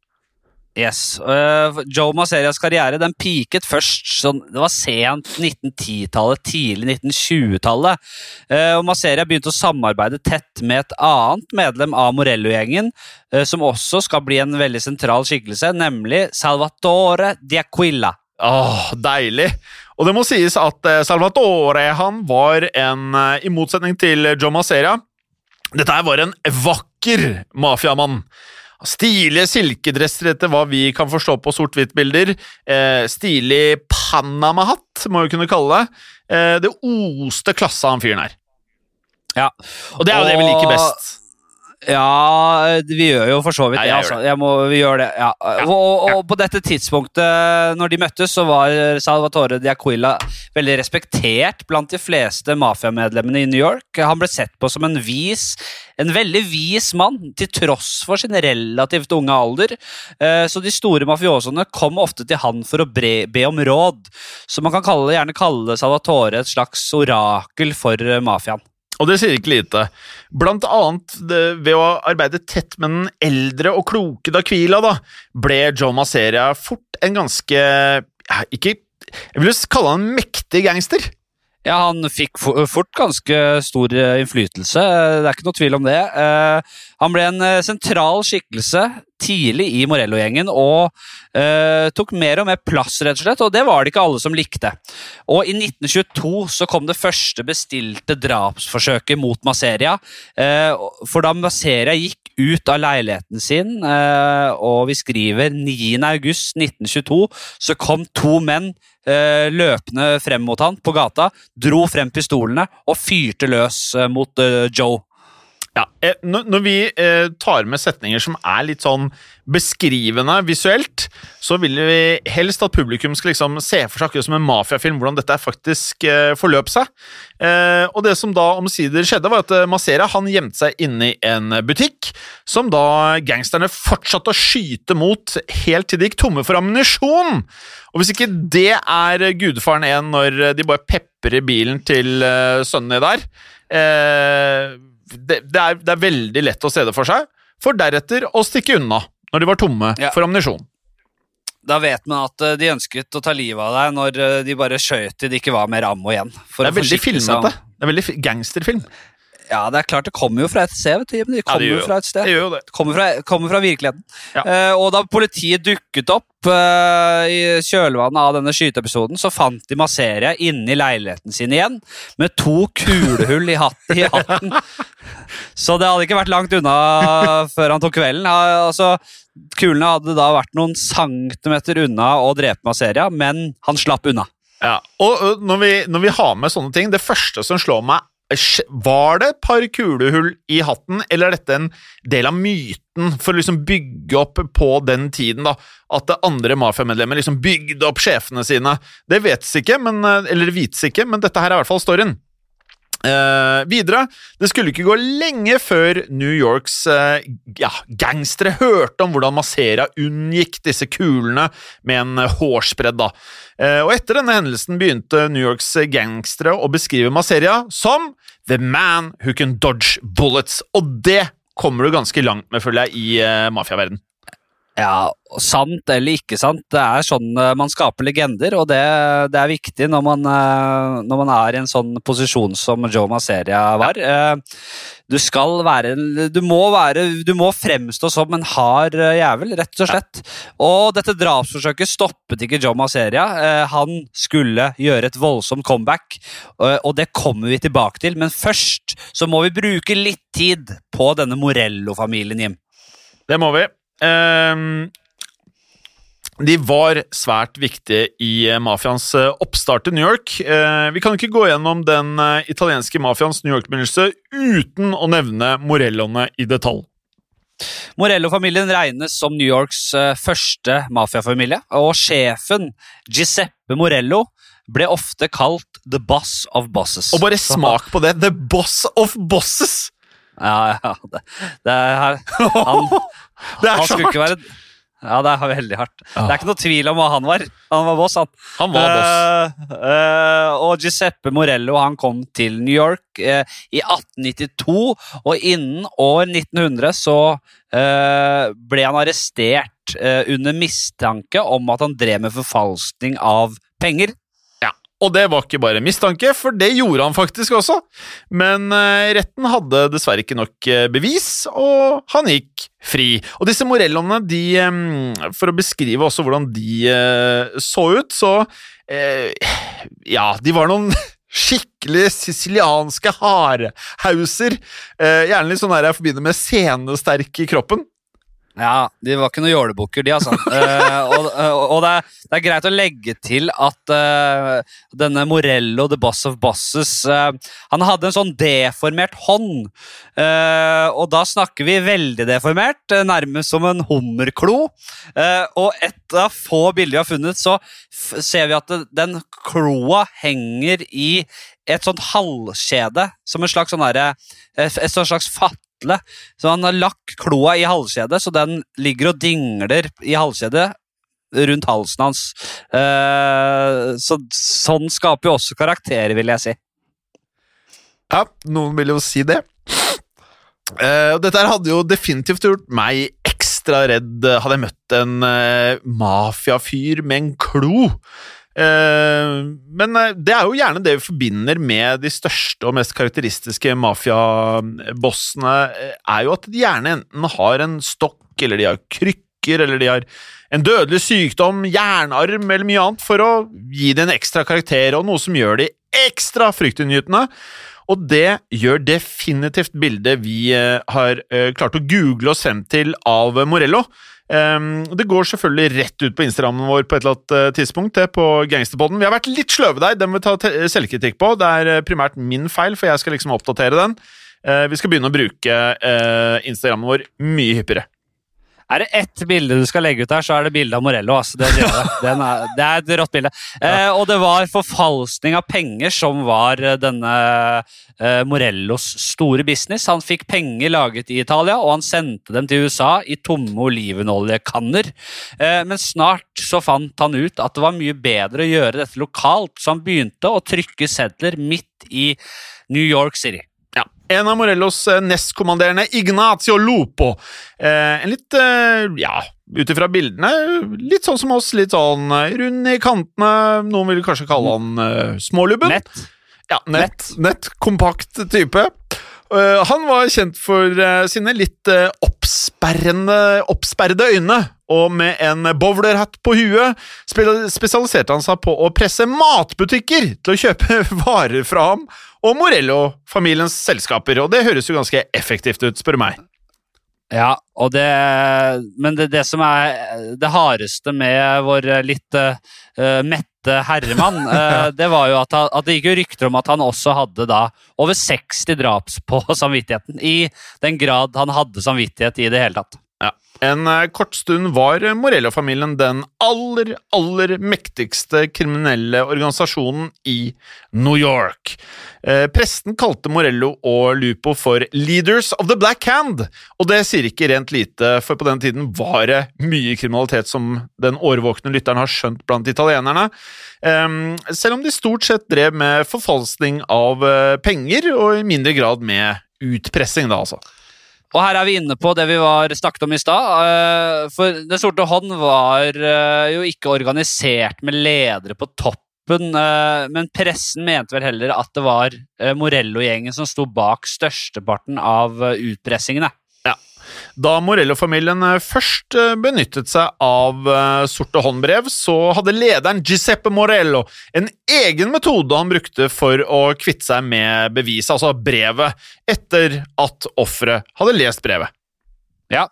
[SPEAKER 1] Yes. Uh, Joe Maserias karriere den peaket først sånn, Det var sent 1910-tallet, tidlig 1920-tallet. Uh, og Maseria begynte å samarbeide tett med et annet medlem av Morello-gjengen, uh, som også skal bli en veldig sentral skikkelse, nemlig Salvatore Diaquilla.
[SPEAKER 2] Åh, deilig! Og det må sies at eh, Salvatore han var en, eh, i motsetning til John Maseria Dette her var en vakker mafiamann. Stilige silkedresser etter hva vi kan forstå på sort-hvitt-bilder. Eh, stilig Panama-hatt, må vi kunne kalle det. Eh, det oste klasse av han fyren her.
[SPEAKER 1] Ja.
[SPEAKER 2] Og det er jo det vi liker best.
[SPEAKER 1] Ja, vi gjør jo for så vidt
[SPEAKER 2] Ja,
[SPEAKER 1] det.
[SPEAKER 2] jeg
[SPEAKER 1] Altså. Må, vi gjør det, ja. Og, og, og på dette tidspunktet, når de møttes, så var Salvatore Diaquila veldig respektert blant de fleste mafiamedlemmene i New York. Han ble sett på som en vis, en veldig vis mann, til tross for sin relativt unge alder. Eh, Så de store mafiosoene kom ofte til han for å bre, be om råd. Så man kan kalle, gjerne kalle Salvatore et slags orakel for eh, mafiaen.
[SPEAKER 2] Og det sier ikke lite. Blant annet det, ved å arbeide tett med den eldre og kloke Daquila, da, ble Joe Maseria fort en ganske ja, Ikke Jeg vil kalle han en mektig gangster.
[SPEAKER 1] Ja, han fikk fort ganske stor eh, innflytelse, eh, det er ikke noe tvil om det. Han ble en eh, sentral skikkelse tidlig i Morello-gjengen og eh, tok mer og mer plass, rett og slett, og det var det ikke alle som likte. Og i 1922 så kom det første bestilte drapsforsøket mot Maseria, eh, for da Maseria gikk ut av leiligheten sin, eh, og vi skriver 9. august 1922, så kom to menn eh, løpende frem mot han på gata, dro frem pistolene og fyrte løs eh, mot Joe.
[SPEAKER 2] Ja, eh, når vi eh, tar med setninger som er litt sånn beskrivende visuelt, så vil vi helst at publikum skal liksom se for seg som en mafiafilm hvordan dette faktisk eh, forløp seg. Og det som da omsider skjedde, var at Masera han gjemte seg inne i en butikk, som da gangsterne fortsatte å skyte mot helt til de gikk tomme for ammunisjon. Og hvis ikke det er Gudfaren én når de bare peprer bilen til sønnen sønnene der eh, det, det, er, det er veldig lett å se det for seg, for deretter å stikke unna når de var tomme
[SPEAKER 1] Ja.
[SPEAKER 2] for ammunisjon.
[SPEAKER 1] Da vet man at eh, de ønsket å ta livet av deg når eh, de bare skjøt til det ikke var mer ammo igjen.
[SPEAKER 2] Det er veldig filmete. Det er veldig gangsterfilm.
[SPEAKER 1] Ja, det er klart det kommer jo fra et sted. vet du,
[SPEAKER 2] Ja,
[SPEAKER 1] kommer
[SPEAKER 2] det
[SPEAKER 1] jo fra et sted.
[SPEAKER 2] Det gjør det.
[SPEAKER 1] Kommer fra, kommer fra virkeligheten.
[SPEAKER 2] Ja.
[SPEAKER 1] Uh, og da politiet dukket opp uh, i kjølvannet av denne skyteepisoden, så fant de Maseria inne i leiligheten sin igjen, med to kulehull i, hatt, i hatten. så det hadde ikke vært langt unna før han tok kvelden. Uh, Altså, kulene hadde da vært noen centimeter unna å drepe Maseria, men han slapp unna.
[SPEAKER 2] Ja. Og når vi, når vi har med sånne ting, det første som slår meg Var det et par kulehull i hatten, eller er dette en del av myten for å liksom bygge opp på den tiden, da? At andre mafiamedlemmer liksom bygde opp sjefene sine? Det vetes ikke, men, eller vites ikke, men dette her er i hvert fall storyen. Eh, videre, det skulle ikke gå lenge før New Yorks uh, ja, gangstere hørte om hvordan Masera unngikk disse kulene med en eh, hårsbredd. da. Eh, og etter denne hendelsen begynte New Yorks gangstere å beskrive Maseria som The Man Who Can Dodge Bullets, og det kommer du ganske langt med, føler jeg, i uh, mafiaverden.
[SPEAKER 1] Ja, sant eller ikke sant, det er sånn eh, man skaper legender, og det, det er viktig når man, eh, når man er i en sånn posisjon som Joe Maseria var. Eh, Du skal være Du må være Du må fremstå som en hard jævel, rett og slett. Og dette drapsforsøket stoppet ikke Joe Maseria. Han skulle gjøre et voldsomt comeback, og det kommer vi tilbake til. Men først så må vi bruke litt tid på denne Morello-familien, Jim.
[SPEAKER 2] Det må vi. Ehm, de var svært viktige i eh, mafiaens eh, oppstart i New York. Eh, vi kan ikke gå gjennom den italienske mafiaens New York-begynnelse uten å nevne Morelloene i detalj.
[SPEAKER 1] Morello-familien regnes som New Yorks første mafiafamilie, og sjefen Giuseppe Morello ble ofte kalt The Boss of Bosses.
[SPEAKER 2] Og bare smak på det! The boss of bosses!
[SPEAKER 1] Ja, ja, det, det er Han,
[SPEAKER 2] Det er så hardt!
[SPEAKER 1] være Ja, det er veldig hardt. Det er ikke noe tvil om hva han var. Han var boss, han.
[SPEAKER 2] Han var boss.
[SPEAKER 1] Uh, uh, og Giuseppe Morello han kom til New York uh, i 1892, og innen år 1900 så ble han arrestert under mistanke om at han drev med forfalskning av penger.
[SPEAKER 2] Og det var ikke bare mistanke, for det gjorde han faktisk også. Men eh, retten hadde dessverre ikke nok eh, bevis, og han gikk fri. Og disse morelloene, de eh, For å beskrive også hvordan de så ut, så Ja, de var noen skikkelig sicilianske hardhauser. Gjerne litt sånn der jeg forbinder med senesterke i kroppen.
[SPEAKER 1] Ja, De var ikke noen jålebukker, de, altså. uh, og og det, er, det er greit å legge til at uh, denne Morello, the boss of bosses, uh, han hadde en sånn deformert hånd. Eh, og da snakker vi veldig deformert, eh, nærmest som en hummerklo. Eh, og et av få bilder vi har funnet, så ser vi at det, den kloa henger i et sånt halvkjede, som en slags sånn derre Et slags sånt fatle. Så han har lagt kloa i halskjedet, så den ligger og dingler i halskjedet rundt halsen hans. Eh, så sånn skaper jo også karakterer, vil jeg si.
[SPEAKER 2] Ja, noen vil jo si det. Eh, dette her hadde jo definitivt gjort meg ekstra redd eh, hadde jeg møtt en mafiafyr med en klo. Eh, men eh, det er jo gjerne det vi forbinder med de største og mest karakteristiske mafiabossene, eh, er jo at de gjerne enten har en stokk, eller de har krykker, eller de har en dødelig sykdom, jernarm eller mye annet, for å gi det en ekstra karakter og noe som gjør de ekstra fryktinngytende. Og det gjør definitivt bildet vi har klart å google oss frem til av Morello. Um, det går selvfølgelig rett ut på Instagrammen vår på et eller annet eh, tidspunkt, det på Gangsterpodden. Vi har vært litt sløve der, den vil vi ta selvkritikk på. Det er eh, primært min feil, for jeg skal liksom oppdatere den. Eh, vi skal begynne å bruke eh, Instagrammen vår mye hyppigere.
[SPEAKER 1] Er det ett bilde du skal legge ut her, så er det bilde av Morello. Altså. Det, er, Den er, det er et rått bilde. Eh, og det var forfalskning av penger som var eh, denne eh, Morellos store business. Han fikk penger laget i Italia, og han sendte dem til USA i tomme olivenoljekanner. Eh, men snart så fant han ut at det var mye bedre å gjøre dette lokalt, så han begynte å trykke sedler midt i New York City.
[SPEAKER 2] En av Morellos eh, nestkommanderende, Ignacio Lopo. Eh, en litt, eh, ja, ut ifra bildene, litt sånn som oss. Litt sånn rund i kantene. Noen vil kanskje kalle han smålubben.
[SPEAKER 1] Nett.
[SPEAKER 2] Ja, nett, nett, kompakt type. Han var kjent for sine litt uh, oppsperrende, oppsperrede øyne, og med en bowlerhatt på huet spesialiserte han seg på å presse matbutikker til å kjøpe varer fra ham og Morello-familiens selskaper, og det høres jo ganske effektivt ut, spør du meg.
[SPEAKER 1] Ja, og det, men det, det som er det hardeste med vår litt uh, mette herremann, uh, det var jo at, han- at det gikk jo rykter om at han også hadde da over 60 draps på samvittigheten. I den grad han hadde samvittighet i det hele tatt.
[SPEAKER 2] En eh, kort stund var Morello-familien den aller, aller mektigste kriminelle organisasjonen i New York. Eh, presten kalte Morello og Lupo for «leaders of the black hand», og det sier ikke rent lite, for på den tiden var det mye kriminalitet som den årvåkne lytteren har skjønt blant italienerne. Selv om de stort sett drev med forfalskning av eh, penger, og i mindre grad med utpressing, da altså.
[SPEAKER 1] Og her er vi inne på det vi var snakket om i stad. eh, For Den sorte hånd var eh, jo ikke organisert med ledere på toppen, eh, men pressen mente vel heller at det var Morello-gjengen som sto bak størsteparten av utpressingene.
[SPEAKER 2] Da Morello-familien eh, først eh, benyttet seg av eh, sorte håndbrev, så hadde lederen Giuseppe Morello en egen metode han brukte for å kvitte seg med beviset, altså brevet, etter at offeret hadde lest brevet.
[SPEAKER 1] Ja,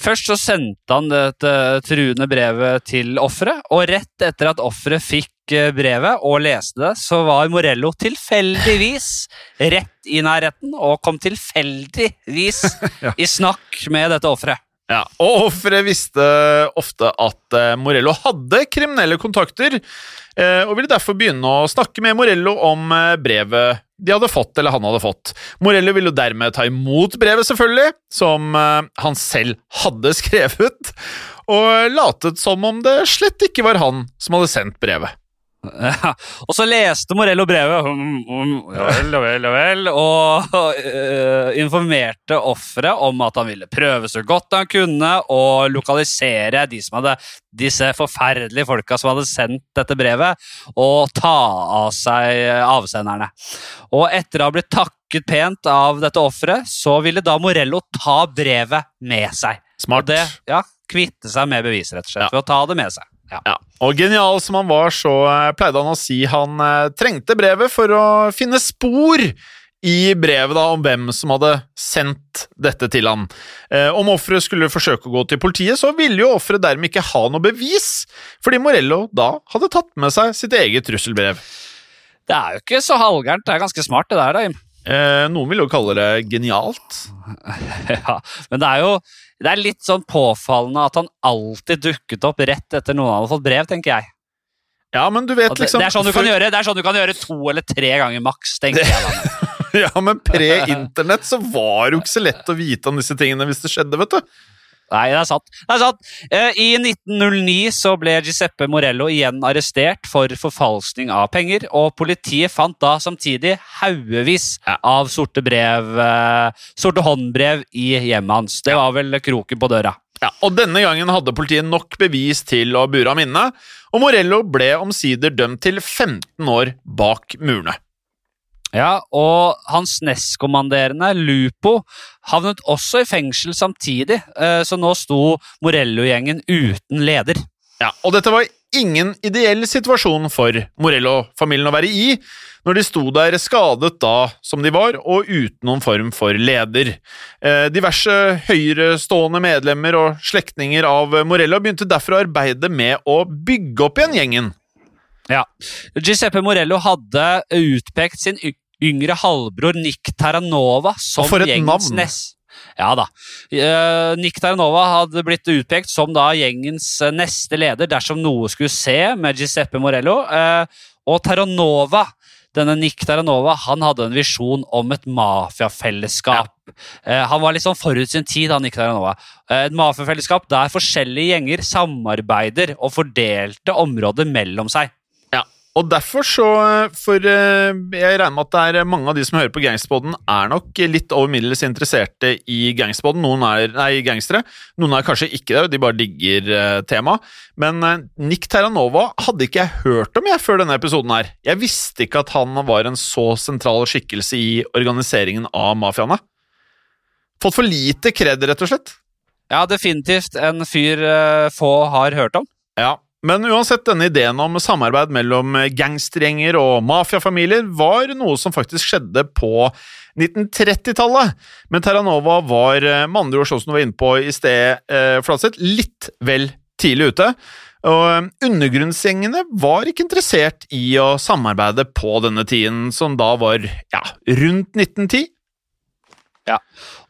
[SPEAKER 1] Først så sendte han dette truende brevet til offeret, og rett etter at offeret fikk brevet og leste det, så var Morello tilfeldigvis rett i nærheten og kom tilfeldigvis
[SPEAKER 2] Ja.
[SPEAKER 1] i snakk med dette offeret.
[SPEAKER 2] Ja, og offeret visste ofte at eh, Morello hadde kriminelle kontakter, eh, og ville derfor begynne å snakke med Morello om eh, brevet de hadde fått, eller han hadde fått. Morello ville dermed ta imot brevet, selvfølgelig, som han selv hadde skrevet, og latet som om det slett ikke var han som hadde sendt brevet.
[SPEAKER 1] Ja, og så leste Morello brevet, um, um, ja vel, ja vel, ja vel, og uh, informerte offeret om at han ville prøve så godt han kunne å lokalisere de som hadde, disse forferdelige folka som hadde sendt dette brevet, og ta av seg avsenderne. Og etter å ha blitt takket pent av dette offeret, så ville da Morello ta brevet med seg.
[SPEAKER 2] Smart.
[SPEAKER 1] Og det, ja, kvitte seg med bevis, rett og slett,
[SPEAKER 2] Ja.
[SPEAKER 1] ved å ta det med seg. Ja.
[SPEAKER 2] Ja, og genial som han var, så eh, pleide han å si han eh, trengte brevet for å finne spor i brevet da, om hvem som hadde sendt dette til han. Eh, om offeret skulle forsøke å gå til politiet, så ville jo offeret dermed ikke ha noe bevis, fordi Morello da hadde tatt med seg sitt eget trusselbrev.
[SPEAKER 1] Det er jo ikke så halvgærent, det er ganske smart det der, da.
[SPEAKER 2] Eh, noen vil jo kalle det genialt.
[SPEAKER 1] Ja, men det er jo det er litt sånn påfallende at han alltid dukket opp rett etter noen hadde fått brev, tenker jeg.
[SPEAKER 2] Ja, men du vet
[SPEAKER 1] det,
[SPEAKER 2] liksom
[SPEAKER 1] det, er sånn du kan gjøre, det er sånn du kan gjøre to eller tre ganger maks, tenker jeg. da.
[SPEAKER 2] Ja, men pre-internett så var det jo ikke så lett å vite om disse tingene hvis det skjedde, vet du.
[SPEAKER 1] Nei, det er sant. Det er sant. Eh, I 1909 så ble Giuseppe Morello igjen arrestert for forfalskning av penger, og politiet fant da samtidig haugevis av sorte brev, eh, sorte håndbrev i hjemmet hans. Det var vel kroken på døra.
[SPEAKER 2] Ja, og Denne gangen hadde politiet nok bevis til å bure ham inne, og Morello ble omsider dømt til 15 år bak murene.
[SPEAKER 1] Ja, og hans nestkommanderende, Lupo, havnet også i fengsel samtidig, eh, så nå sto Morello-gjengen uten leder.
[SPEAKER 2] Ja, Og dette var ingen ideell situasjon for Morello-familien å være i, når de sto der skadet da som de var, og uten noen form for leder. Eh, diverse høyrestående medlemmer og slektninger av Morello begynte derfor å arbeide med å bygge opp igjen gjengen.
[SPEAKER 1] Ja. Giuseppe Morello hadde utpekt sin yngre halvbror Nick Terranova som
[SPEAKER 2] Og for et
[SPEAKER 1] gjengens
[SPEAKER 2] navn.
[SPEAKER 1] nest... Ja da. Eh, Nick Terranova hadde blitt utpekt som da gjengens eh, neste leder dersom noe skulle se med Giuseppe Morello. Eh, og Terranova, denne Nick Terranova, han hadde en visjon om et mafiafellesskap. Eh, han var litt sånn forut sin tid, han Nick Terranova. Et mafiafellesskap der forskjellige gjenger samarbeider og fordelte områder mellom seg.
[SPEAKER 2] Og derfor så For eh, jeg regner med at det er mange av de som hører på Gangsterboden, er nok litt over middels interesserte i gangsterboden. Noen er nei, gangstere. Noen er kanskje ikke det, de bare digger eh, temaet. Men eh, Nick Terranova hadde ikke jeg hørt om jeg før denne episoden her. Jeg visste ikke at han var en så sentral skikkelse i organiseringen av mafiaene. Fått for lite kred, rett og slett.
[SPEAKER 1] Ja, definitivt en fyr eh, få har hørt om.
[SPEAKER 2] Ja, men uansett, denne ideen om samarbeid mellom gangstergjenger og mafiafamilier var noe som faktisk skjedde på 1930-tallet. Men Terranova var eh, med andre ord, sånn som du var inne på i sted, eh, Flatseth, litt vel tidlig ute. Og eh, undergrunnsgjengene var ikke interessert i å samarbeide på denne tiden, som da var ja, rundt 1910.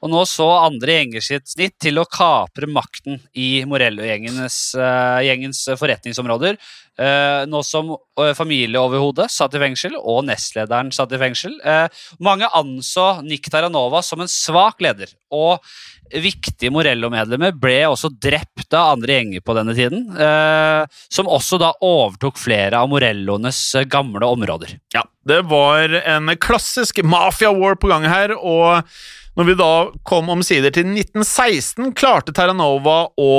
[SPEAKER 1] Og nå så andre gjenger sitt snitt til å kapre makten i Morello-gjengens uh, gjengens forretningsområder. Uh, nå som uh, familieoverhodet satt i fengsel, og nestlederen satt i fengsel. Eh, mange anså Nick Taranova som en svak leder, og viktige Morello-medlemmer ble også drept av andre gjenger på denne tiden, eh, som også da overtok flere av Morellones eh, gamle områder.
[SPEAKER 2] Ja, det var en klassisk mafia-war på gang her, og når vi da kom omsider til 1916, klarte Terranova å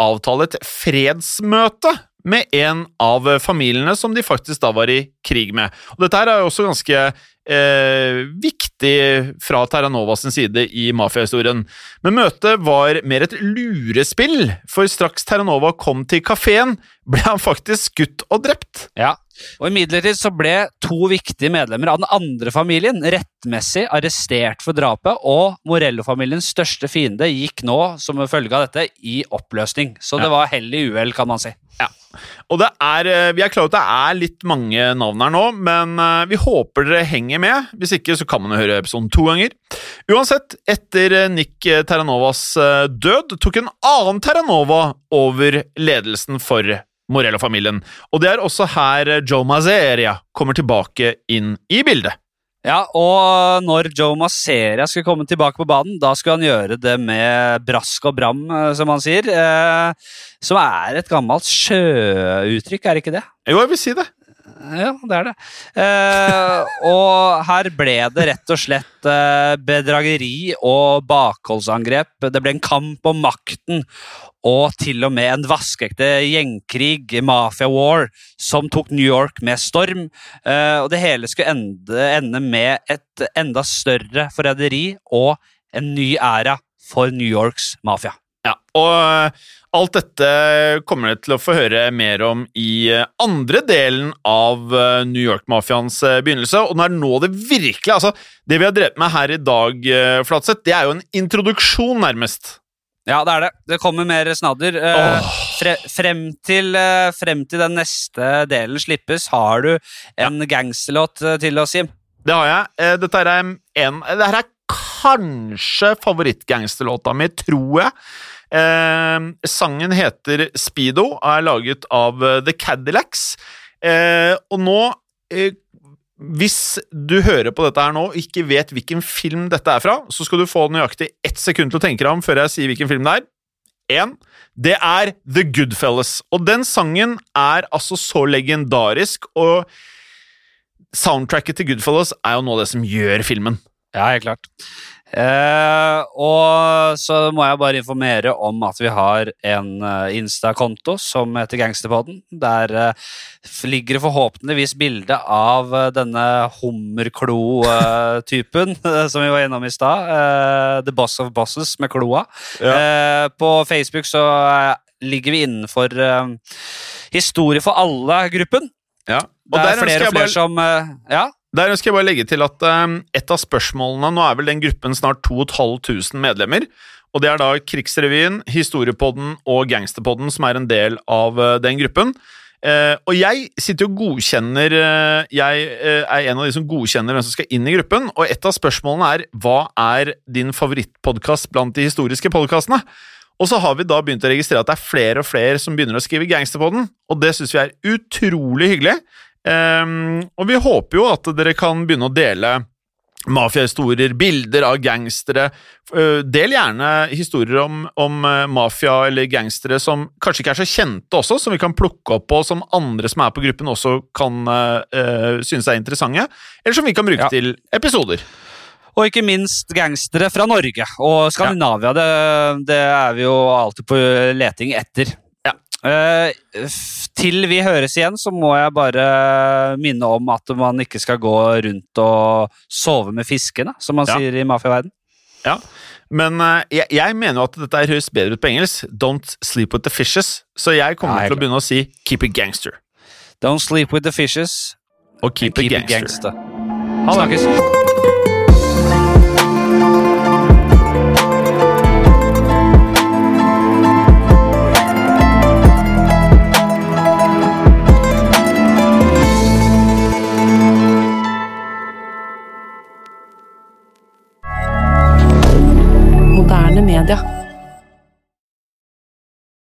[SPEAKER 2] avtale et fredsmøte med en av familiene som de faktisk da var i krig med. Og dette her er jo også ganske eh, viktig fra Terranovas side i mafiahistorien. Men møtet var mer et lurespill, for straks Terranova kom til kafeen, ble han faktisk skutt og drept.
[SPEAKER 1] Ja, og Imidlertid så ble to viktige medlemmer av den andre familien rettmessig arrestert for drapet, og Morello-familiens største fiende gikk nå, som følge av dette, i oppløsning. Så det var hell i uhell, kan man si.
[SPEAKER 2] Og det er, eh, Vi er klar over at det er litt mange navn her nå, men eh, vi håper dere henger med. Hvis ikke så kan man jo høre episoden to ganger. Uansett, etter eh, Nick Terranovas død tok en annen Terranova over ledelsen for Morello-familien. Og det er også her Joe Mazeria kommer tilbake inn i bildet.
[SPEAKER 1] Ja, og når Joe Masseria skulle komme tilbake på banen, da skulle han gjøre det med brask og bram, eh, som han sier. Eh, som er et gammelt sjøuttrykk, er det ikke det?
[SPEAKER 2] Jo, jeg vil si det.
[SPEAKER 1] Ja, det er det. Eh, og her ble det rett og slett eh, bedrageri og bakholdsangrep. Det ble en kamp om makten og til og med en vaskeekte gjengkrig, mafia war, som tok New York med storm. Eh, og det hele skulle ende, ende med et enda større forræderi og en ny æra for New Yorks mafia.
[SPEAKER 2] Ja, og eh, alt dette kommer dere til å få høre mer om i eh, andre delen av New York-mafiaens begynnelse, og det er nå det virkelig altså, Det vi har drevet med her i dag, Flatseth, det er jo en introduksjon, nærmest.
[SPEAKER 1] Ja, det er det. Det kommer mer snadder.
[SPEAKER 2] Oh.
[SPEAKER 1] Fre, frem, til, eh, frem til den neste delen slippes, har du en gangsterlåt eh, til oss, Jim.
[SPEAKER 2] Det har jeg. Dette er en dette er kanskje favorittgangsterlåta mi, tror jeg. Eh, sangen heter Speedo og er laget av The Cadillacs. Eh, og nå eh, Hvis du hører på dette her nå og ikke vet hvilken film dette er fra, så skal du få nøyaktig ett sekund til å tenke deg om før jeg sier hvilken film det er. En, det er The Goodfellas. Og den sangen er altså så legendarisk, og soundtracket til Goodfellas er jo noe av det som gjør filmen.
[SPEAKER 1] Ja, helt klart. Eh, og så må jeg bare informere om at vi har en eh, Insta-konto som heter Gangsterpodden. Der eh, ligger det forhåpentligvis bilde av eh, denne hummerklo-typen som vi var innom i stad. Eh, The Boss of Bosses med kloa. Eh, på Facebook så eh, ligger vi innenfor eh, Historie for alle-gruppen.
[SPEAKER 2] Ja. Og
[SPEAKER 1] Det
[SPEAKER 2] der
[SPEAKER 1] er flere og flere
[SPEAKER 2] bare,
[SPEAKER 1] som eh, Ja.
[SPEAKER 2] Der skal jeg bare legge til at um, et av spørsmålene Nå er vel den gruppen snart 2500 medlemmer. Og det er da Krigsrevyen, Historiepodden og Gangsterpodden som er en del av uh, den gruppen. Eh, og jeg sitter og godkjenner eh, Jeg eh, er en av de som godkjenner hvem som skal inn i gruppen, og et av spørsmålene er hva er din favorittpodkast blant de historiske podkastene? Og så har vi da begynt å registrere at det er flere og flere som begynner å skrive gangsterpodden, og det syns vi er utrolig hyggelig. Ehm, og vi håper jo at dere kan begynne å dele mafiahistorier, bilder av gangstere. Del gjerne historier om, om mafia eller gangstere som kanskje ikke er så kjente også, som vi kan plukke opp, og som andre som er på gruppen også kan uh, synes er interessante, eller som vi kan bruke
[SPEAKER 1] Ja.
[SPEAKER 2] til episoder.
[SPEAKER 1] Og ikke minst gangstere fra Norge og Skandinavia. Det, det er vi jo alltid på leting etter. Eh, til vi høres igjen, så må jeg bare minne om at man ikke skal gå rundt og sove med fiskene, som man
[SPEAKER 2] Ja.
[SPEAKER 1] sier i mafiaverden.
[SPEAKER 2] Ja, men eh, jeg, jeg mener jo at dette høres bedre ut på engelsk. Don't sleep with the fishes. Så jeg kommer
[SPEAKER 1] Nei,
[SPEAKER 2] til å begynne å si keep it gangster.
[SPEAKER 1] Don't sleep with the fishes.
[SPEAKER 2] Og keep,
[SPEAKER 1] keep
[SPEAKER 2] it gangster.
[SPEAKER 1] gangster. Snakkes.
[SPEAKER 3] Moderne media.